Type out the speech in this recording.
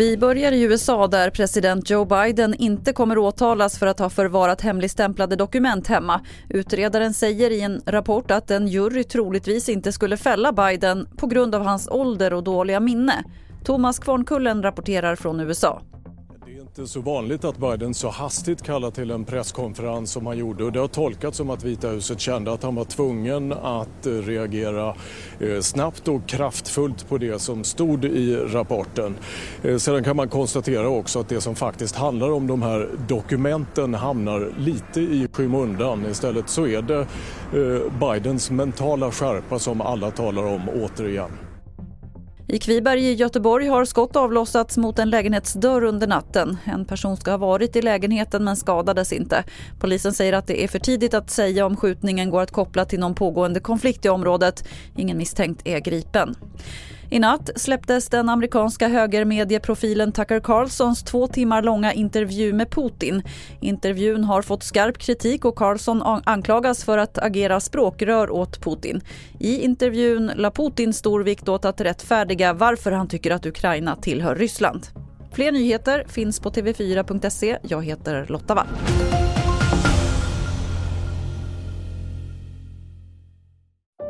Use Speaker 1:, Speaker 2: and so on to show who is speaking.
Speaker 1: Vi börjar i USA där president Joe Biden inte kommer åtalas för att ha förvarat hemligstämplade dokument hemma. Utredaren säger i en rapport att en jury troligtvis inte skulle fälla Biden på grund av hans ålder och dåliga minne. Thomas Kvarnkullen rapporterar från USA.
Speaker 2: Det är inte så vanligt att Biden så hastigt kallar till en presskonferens som han gjorde. Och det har tolkats som att Vita huset kände att han var tvungen att eh, reagera eh, snabbt och kraftfullt på det som stod i rapporten. Eh, sedan kan man konstatera också att det som faktiskt handlar om de här dokumenten hamnar lite i skymundan. Istället så är det Bidens mentala skärpa som alla talar om återigen.
Speaker 1: I Kviberg i Göteborg har skott avlossats mot en lägenhetsdörr under natten. En person ska ha varit i lägenheten men skadades inte. Polisen säger att det är för tidigt att säga om skjutningen går att koppla till någon pågående konflikt i området. Ingen misstänkt är gripen. I natt släpptes den amerikanska högermedieprofilen Tucker Carlsons två timmar långa intervju med Putin. Intervjun har fått skarp kritik och Carlson anklagas för att agera språkrör åt Putin. I intervjun la Putin stor vikt åt att rättfärdiga varför han tycker att Ukraina tillhör Ryssland. Fler nyheter finns på tv4.se. Jag heter Lotta Wall.